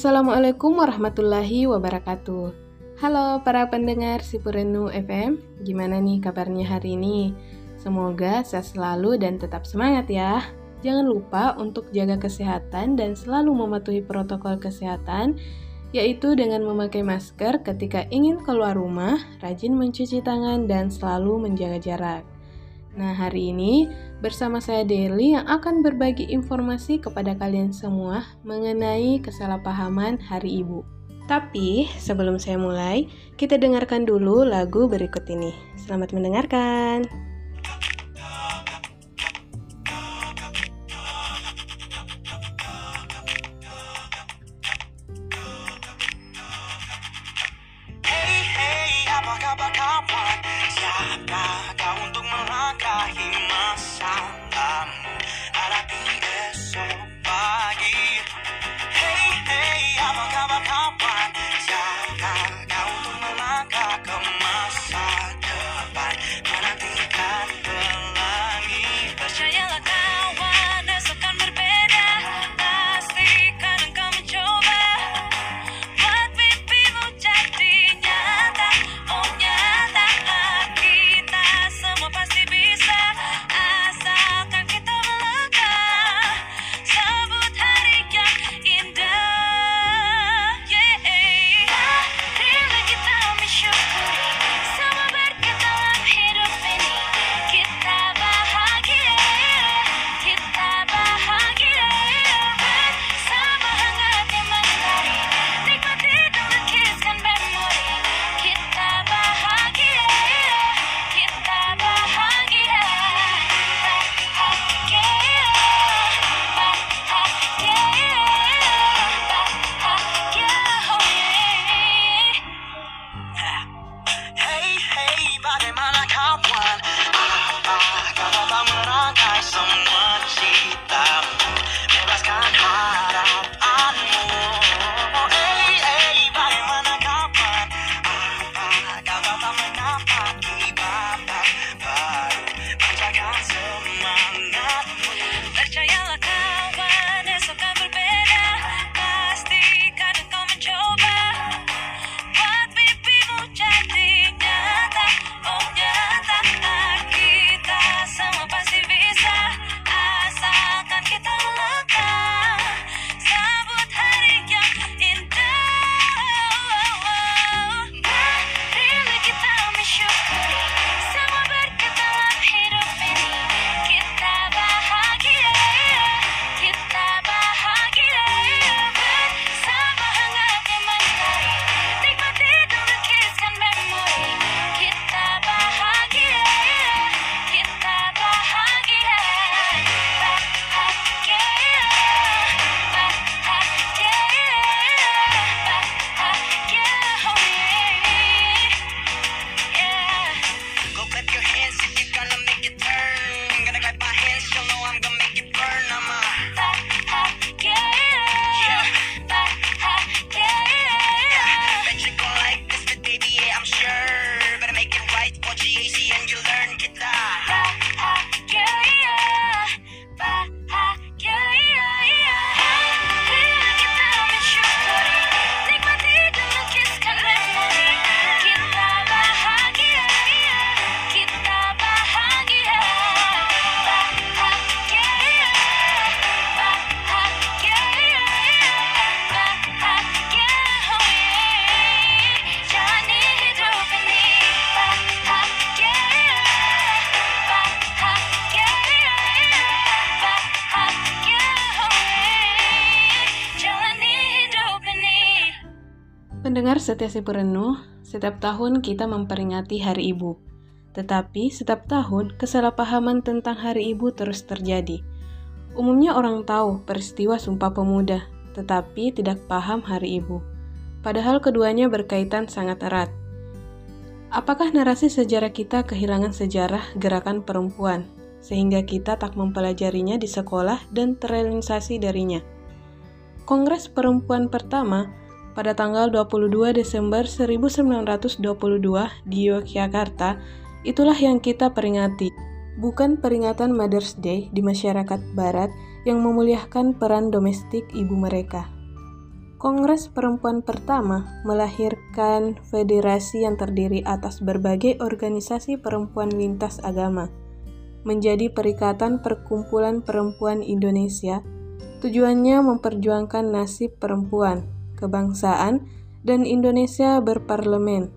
Assalamualaikum warahmatullahi wabarakatuh. Halo para pendengar Sipurenu FM, gimana nih kabarnya hari ini? Semoga sehat selalu dan tetap semangat ya. Jangan lupa untuk jaga kesehatan dan selalu mematuhi protokol kesehatan, yaitu dengan memakai masker ketika ingin keluar rumah, rajin mencuci tangan, dan selalu menjaga jarak. Nah, hari ini bersama saya Deli yang akan berbagi informasi kepada kalian semua mengenai kesalahpahaman Hari Ibu. Tapi sebelum saya mulai, kita dengarkan dulu lagu berikut ini. Selamat mendengarkan. Pendengar setia si perenuh, setiap tahun kita memperingati Hari Ibu. Tetapi setiap tahun kesalahpahaman tentang Hari Ibu terus terjadi. Umumnya orang tahu peristiwa Sumpah Pemuda, tetapi tidak paham Hari Ibu. Padahal keduanya berkaitan sangat erat. Apakah narasi sejarah kita kehilangan sejarah gerakan perempuan, sehingga kita tak mempelajarinya di sekolah dan terrealisasi darinya? Kongres Perempuan pertama pada tanggal 22 Desember 1922 di Yogyakarta, itulah yang kita peringati. Bukan peringatan Mother's Day di masyarakat barat yang memuliakan peran domestik ibu mereka. Kongres Perempuan pertama melahirkan federasi yang terdiri atas berbagai organisasi perempuan lintas agama, menjadi Perikatan Perkumpulan Perempuan Indonesia. Tujuannya memperjuangkan nasib perempuan, kebangsaan, dan Indonesia berparlemen.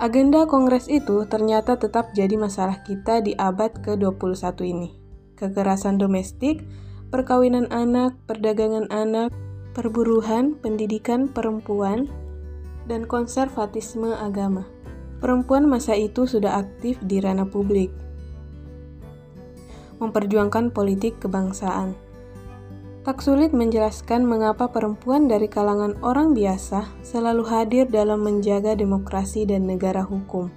Agenda kongres itu ternyata tetap jadi masalah kita di abad ke-21 ini. Kekerasan domestik, perkawinan anak, perdagangan anak, perburuhan, pendidikan perempuan, dan konservatisme agama. Perempuan masa itu sudah aktif di ranah publik, memperjuangkan politik kebangsaan. Tak sulit menjelaskan mengapa perempuan dari kalangan orang biasa selalu hadir dalam menjaga demokrasi dan negara hukum.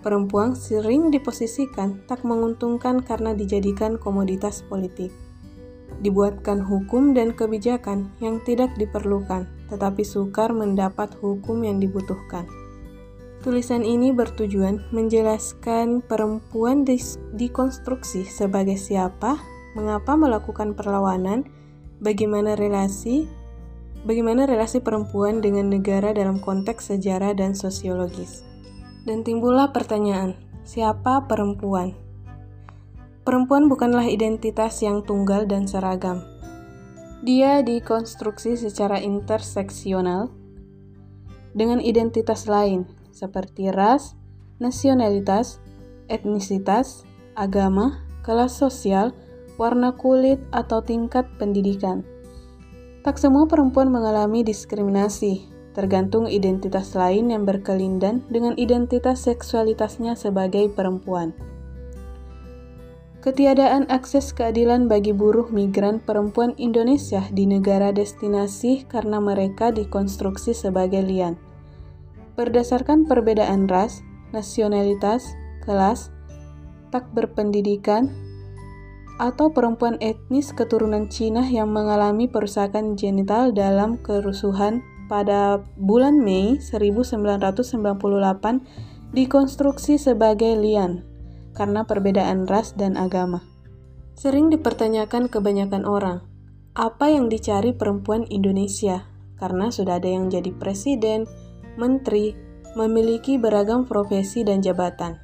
Perempuan sering diposisikan tak menguntungkan karena dijadikan komoditas politik dibuatkan hukum dan kebijakan yang tidak diperlukan, tetapi sukar mendapat hukum yang dibutuhkan. Tulisan ini bertujuan menjelaskan perempuan dikonstruksi sebagai siapa, mengapa melakukan perlawanan, bagaimana relasi, bagaimana relasi perempuan dengan negara dalam konteks sejarah dan sosiologis. Dan timbullah pertanyaan, siapa perempuan? Perempuan bukanlah identitas yang tunggal dan seragam. Dia dikonstruksi secara interseksional dengan identitas lain seperti ras, nasionalitas, etnisitas, agama, kelas sosial, warna kulit, atau tingkat pendidikan. Tak semua perempuan mengalami diskriminasi, tergantung identitas lain yang berkelindan dengan identitas seksualitasnya sebagai perempuan. Ketiadaan akses keadilan bagi buruh migran perempuan Indonesia di negara destinasi karena mereka dikonstruksi sebagai lian. Berdasarkan perbedaan ras, nasionalitas, kelas, tak berpendidikan, atau perempuan etnis keturunan Cina yang mengalami perusakan genital dalam kerusuhan pada bulan Mei 1998 dikonstruksi sebagai lian karena perbedaan ras dan agama. Sering dipertanyakan kebanyakan orang, apa yang dicari perempuan Indonesia? Karena sudah ada yang jadi presiden, menteri, memiliki beragam profesi dan jabatan.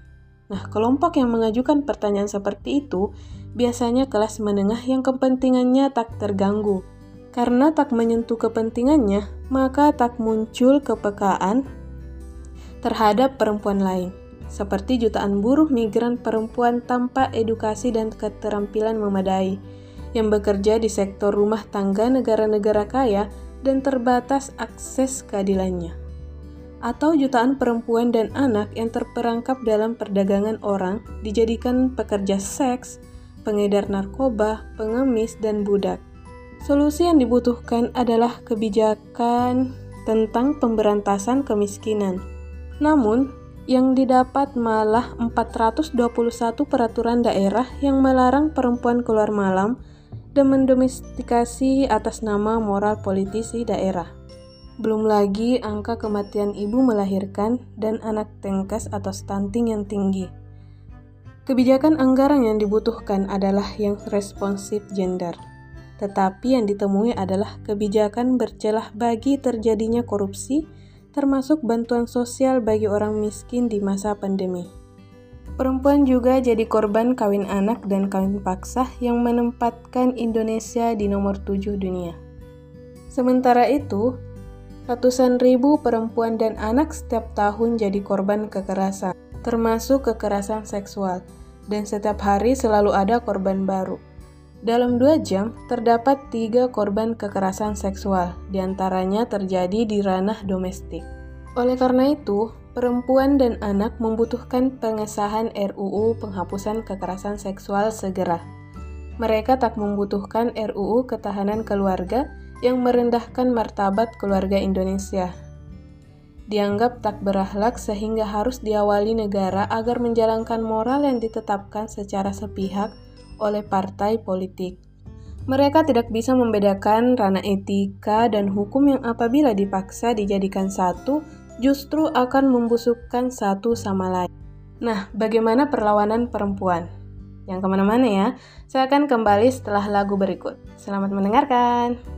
Nah, kelompok yang mengajukan pertanyaan seperti itu biasanya kelas menengah yang kepentingannya tak terganggu. Karena tak menyentuh kepentingannya, maka tak muncul kepekaan terhadap perempuan lain seperti jutaan buruh migran perempuan tanpa edukasi dan keterampilan memadai, yang bekerja di sektor rumah tangga negara-negara kaya dan terbatas akses keadilannya. Atau jutaan perempuan dan anak yang terperangkap dalam perdagangan orang dijadikan pekerja seks, pengedar narkoba, pengemis, dan budak. Solusi yang dibutuhkan adalah kebijakan tentang pemberantasan kemiskinan. Namun, yang didapat malah 421 peraturan daerah yang melarang perempuan keluar malam dan mendomestikasi atas nama moral politisi daerah. Belum lagi angka kematian ibu melahirkan dan anak tengkas atau stunting yang tinggi. Kebijakan anggaran yang dibutuhkan adalah yang responsif gender, tetapi yang ditemui adalah kebijakan bercelah bagi terjadinya korupsi termasuk bantuan sosial bagi orang miskin di masa pandemi. Perempuan juga jadi korban kawin anak dan kawin paksa yang menempatkan Indonesia di nomor 7 dunia. Sementara itu, ratusan ribu perempuan dan anak setiap tahun jadi korban kekerasan, termasuk kekerasan seksual, dan setiap hari selalu ada korban baru. Dalam dua jam, terdapat tiga korban kekerasan seksual, di antaranya terjadi di ranah domestik. Oleh karena itu, perempuan dan anak membutuhkan pengesahan RUU penghapusan kekerasan seksual segera. Mereka tak membutuhkan RUU ketahanan keluarga yang merendahkan martabat keluarga Indonesia. Dianggap tak berakhlak sehingga harus diawali negara agar menjalankan moral yang ditetapkan secara sepihak oleh partai politik. Mereka tidak bisa membedakan ranah etika dan hukum yang apabila dipaksa dijadikan satu, justru akan membusukkan satu sama lain. Nah, bagaimana perlawanan perempuan? Yang ke mana-mana ya, saya akan kembali setelah lagu berikut. Selamat mendengarkan.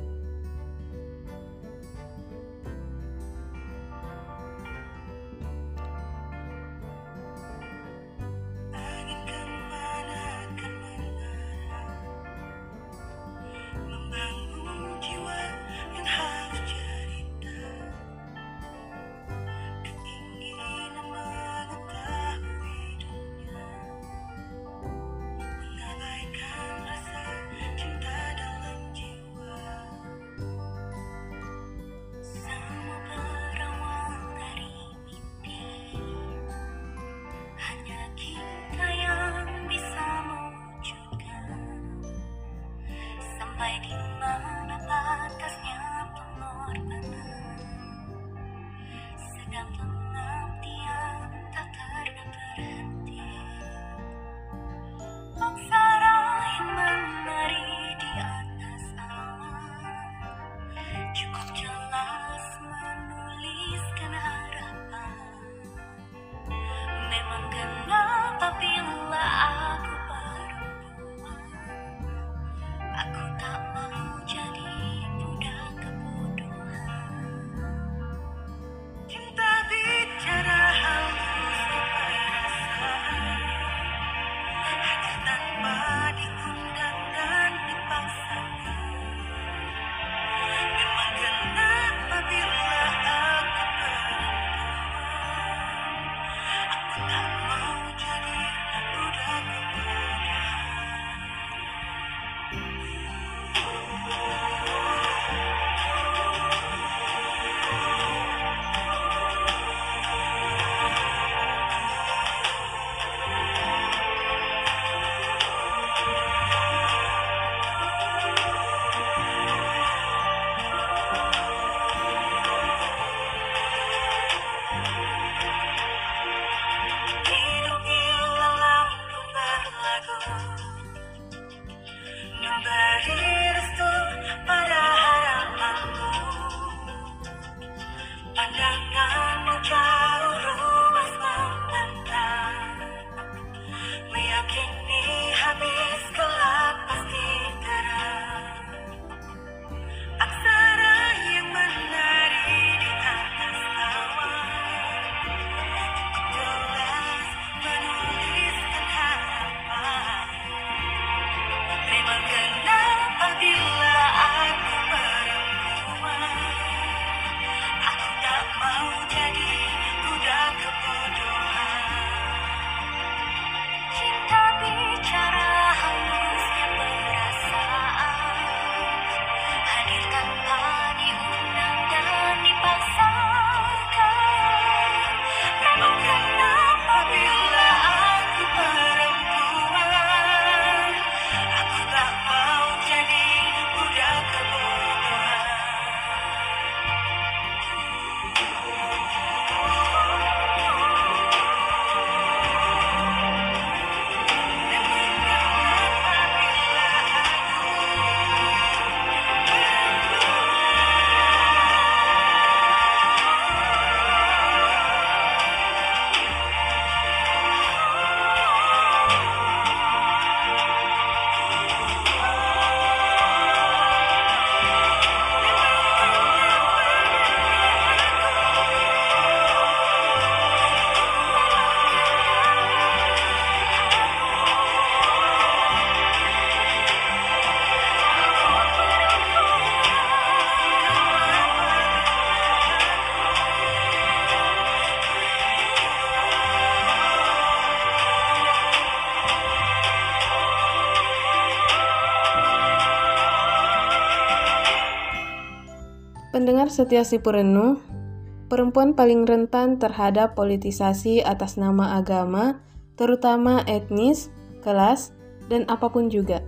Pendengar setia si Purenu, perempuan paling rentan terhadap politisasi atas nama agama, terutama etnis, kelas, dan apa pun juga.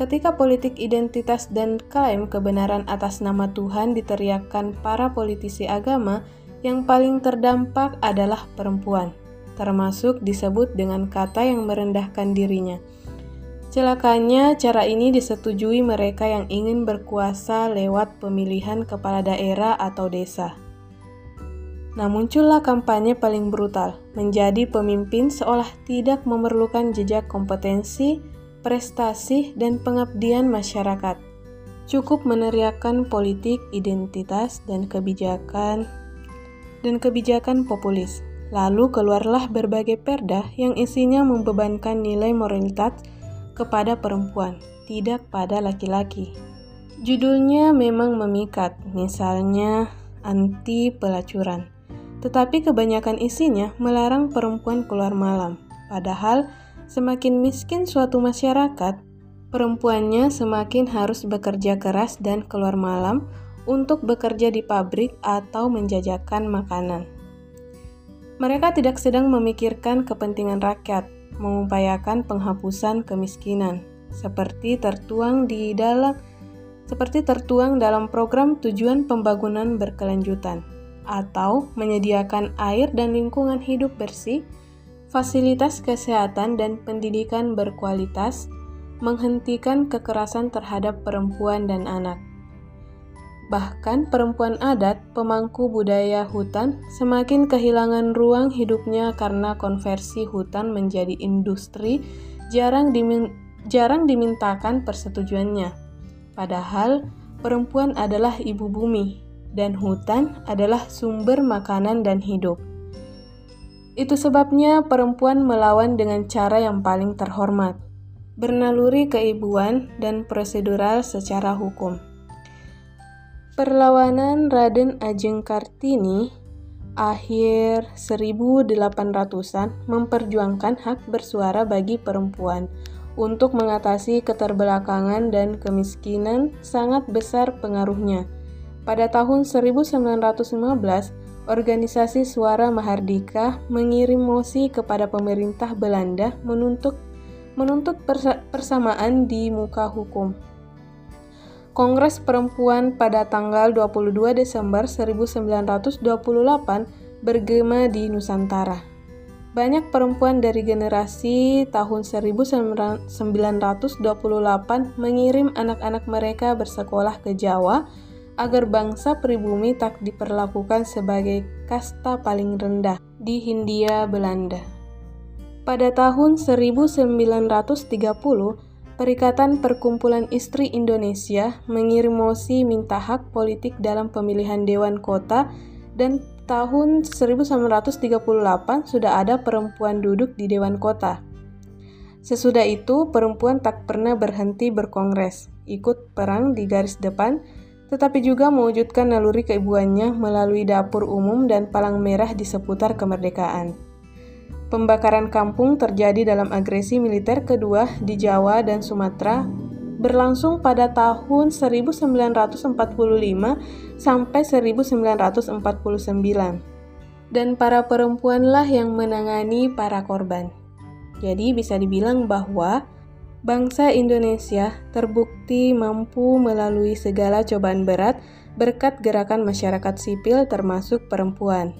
Ketika politik identitas dan klaim kebenaran atas nama Tuhan diteriakkan para politisi agama, yang paling terdampak adalah perempuan, termasuk disebut dengan kata yang merendahkan dirinya – Celakanya, cara ini disetujui mereka yang ingin berkuasa lewat pemilihan kepala daerah atau desa. Nah, muncullah kampanye paling brutal, menjadi pemimpin seolah tidak memerlukan jejak kompetensi, prestasi, dan pengabdian masyarakat. Cukup meneriakkan politik, identitas, dan kebijakan dan kebijakan populis. Lalu keluarlah berbagai perda yang isinya membebankan nilai moralitas kepada perempuan, tidak pada laki-laki. Judulnya memang memikat, misalnya anti pelacuran. Tetapi kebanyakan isinya melarang perempuan keluar malam. Padahal semakin miskin suatu masyarakat, perempuannya semakin harus bekerja keras dan keluar malam untuk bekerja di pabrik atau menjajakan makanan. Mereka tidak sedang memikirkan kepentingan rakyat, mengupayakan penghapusan kemiskinan, seperti tertuang di dalam seperti tertuang dalam program tujuan pembangunan berkelanjutan, atau menyediakan air dan lingkungan hidup bersih, fasilitas kesehatan dan pendidikan berkualitas, menghentikan kekerasan terhadap perempuan dan anak. Bahkan perempuan adat, pemangku budaya hutan, semakin kehilangan ruang hidupnya karena konversi hutan menjadi industri jarang, dimin jarang dimintakan persetujuannya. Padahal perempuan adalah ibu bumi dan hutan adalah sumber makanan dan hidup. Itu sebabnya perempuan melawan dengan cara yang paling terhormat, bernaluri keibuan dan prosedural secara hukum. Perlawanan Raden Ajeng Kartini akhir 1800-an memperjuangkan hak bersuara bagi perempuan untuk mengatasi keterbelakangan dan kemiskinan sangat besar pengaruhnya. Pada tahun 1915, organisasi Suara Mahardika mengirim mosi kepada pemerintah Belanda menuntut menuntut persamaan di muka hukum. Kongres Perempuan pada tanggal 22 Desember 1928 bergema di Nusantara. Banyak perempuan dari generasi tahun 1928 mengirim anak-anak mereka bersekolah ke Jawa agar bangsa pribumi tak diperlakukan sebagai kasta paling rendah di Hindia Belanda. Pada tahun 1930, Perikatan Perkumpulan Istri Indonesia mengirim mosi minta hak politik dalam pemilihan Dewan Kota dan tahun 1938 sudah ada perempuan duduk di Dewan Kota. Sesudah itu, perempuan tak pernah berhenti berkongres, ikut perang di garis depan, tetapi juga mewujudkan naluri keibuannya melalui dapur umum dan palang merah di seputar kemerdekaan. Pembakaran kampung terjadi dalam agresi militer kedua di Jawa dan Sumatera berlangsung pada tahun 1945 sampai 1949. Dan para perempuanlah yang menangani para korban. Jadi bisa dibilang bahwa bangsa Indonesia terbukti mampu melalui segala cobaan berat berkat gerakan masyarakat sipil termasuk perempuan.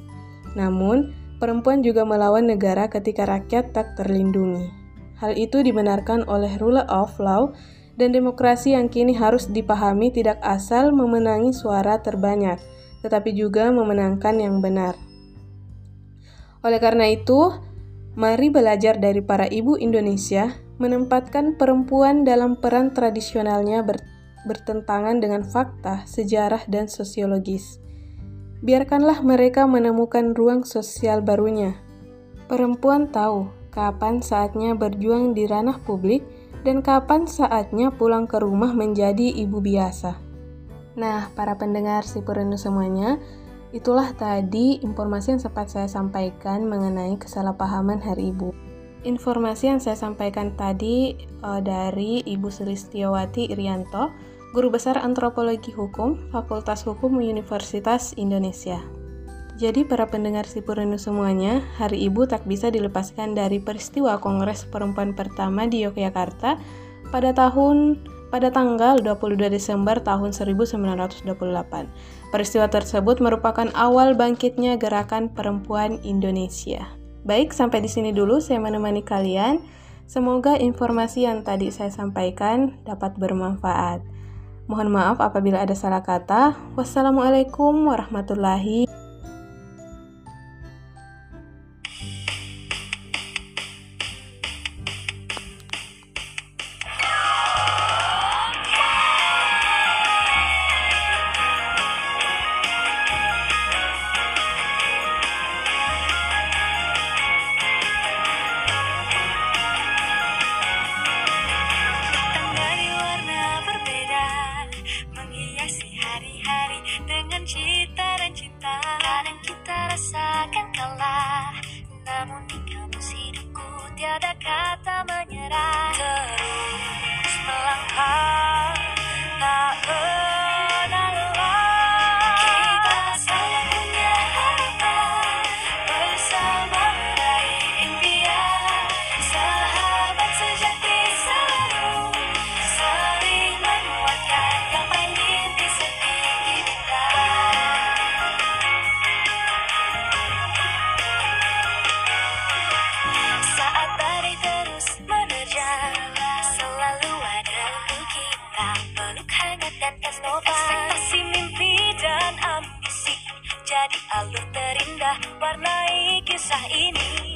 Namun, perempuan juga melawan negara ketika rakyat tak terlindungi. Hal itu dibenarkan oleh rule of law dan demokrasi yang kini harus dipahami tidak asal memenangi suara terbanyak, tetapi juga memenangkan yang benar. Oleh karena itu, mari belajar dari para ibu Indonesia menempatkan perempuan dalam peran tradisionalnya bertentangan dengan fakta, sejarah, dan sosiologis biarkanlah mereka menemukan ruang sosial barunya. Perempuan tahu kapan saatnya berjuang di ranah publik dan kapan saatnya pulang ke rumah menjadi ibu biasa. Nah, para pendengar si Purenu semuanya, itulah tadi informasi yang sempat saya sampaikan mengenai kesalahpahaman Hari Ibu. Informasi yang saya sampaikan tadi uh, dari Ibu Sulistiawati Irianto, Guru Besar Antropologi Hukum, Fakultas Hukum Universitas Indonesia. Jadi para pendengar Sipurenu semuanya, Hari Ibu tak bisa dilepaskan dari peristiwa Kongres Perempuan pertama di Yogyakarta pada tahun pada tanggal 22 Desember tahun 1928. Peristiwa tersebut merupakan awal bangkitnya gerakan perempuan Indonesia. Baik, sampai di sini dulu saya menemani kalian. Semoga informasi yang tadi saya sampaikan dapat bermanfaat. Mohon maaf apabila ada salah kata. Wassalamualaikum warahmatullahi nova Ekspektasi mimpi dan ambisi Jadi alur terindah warnai kisah ini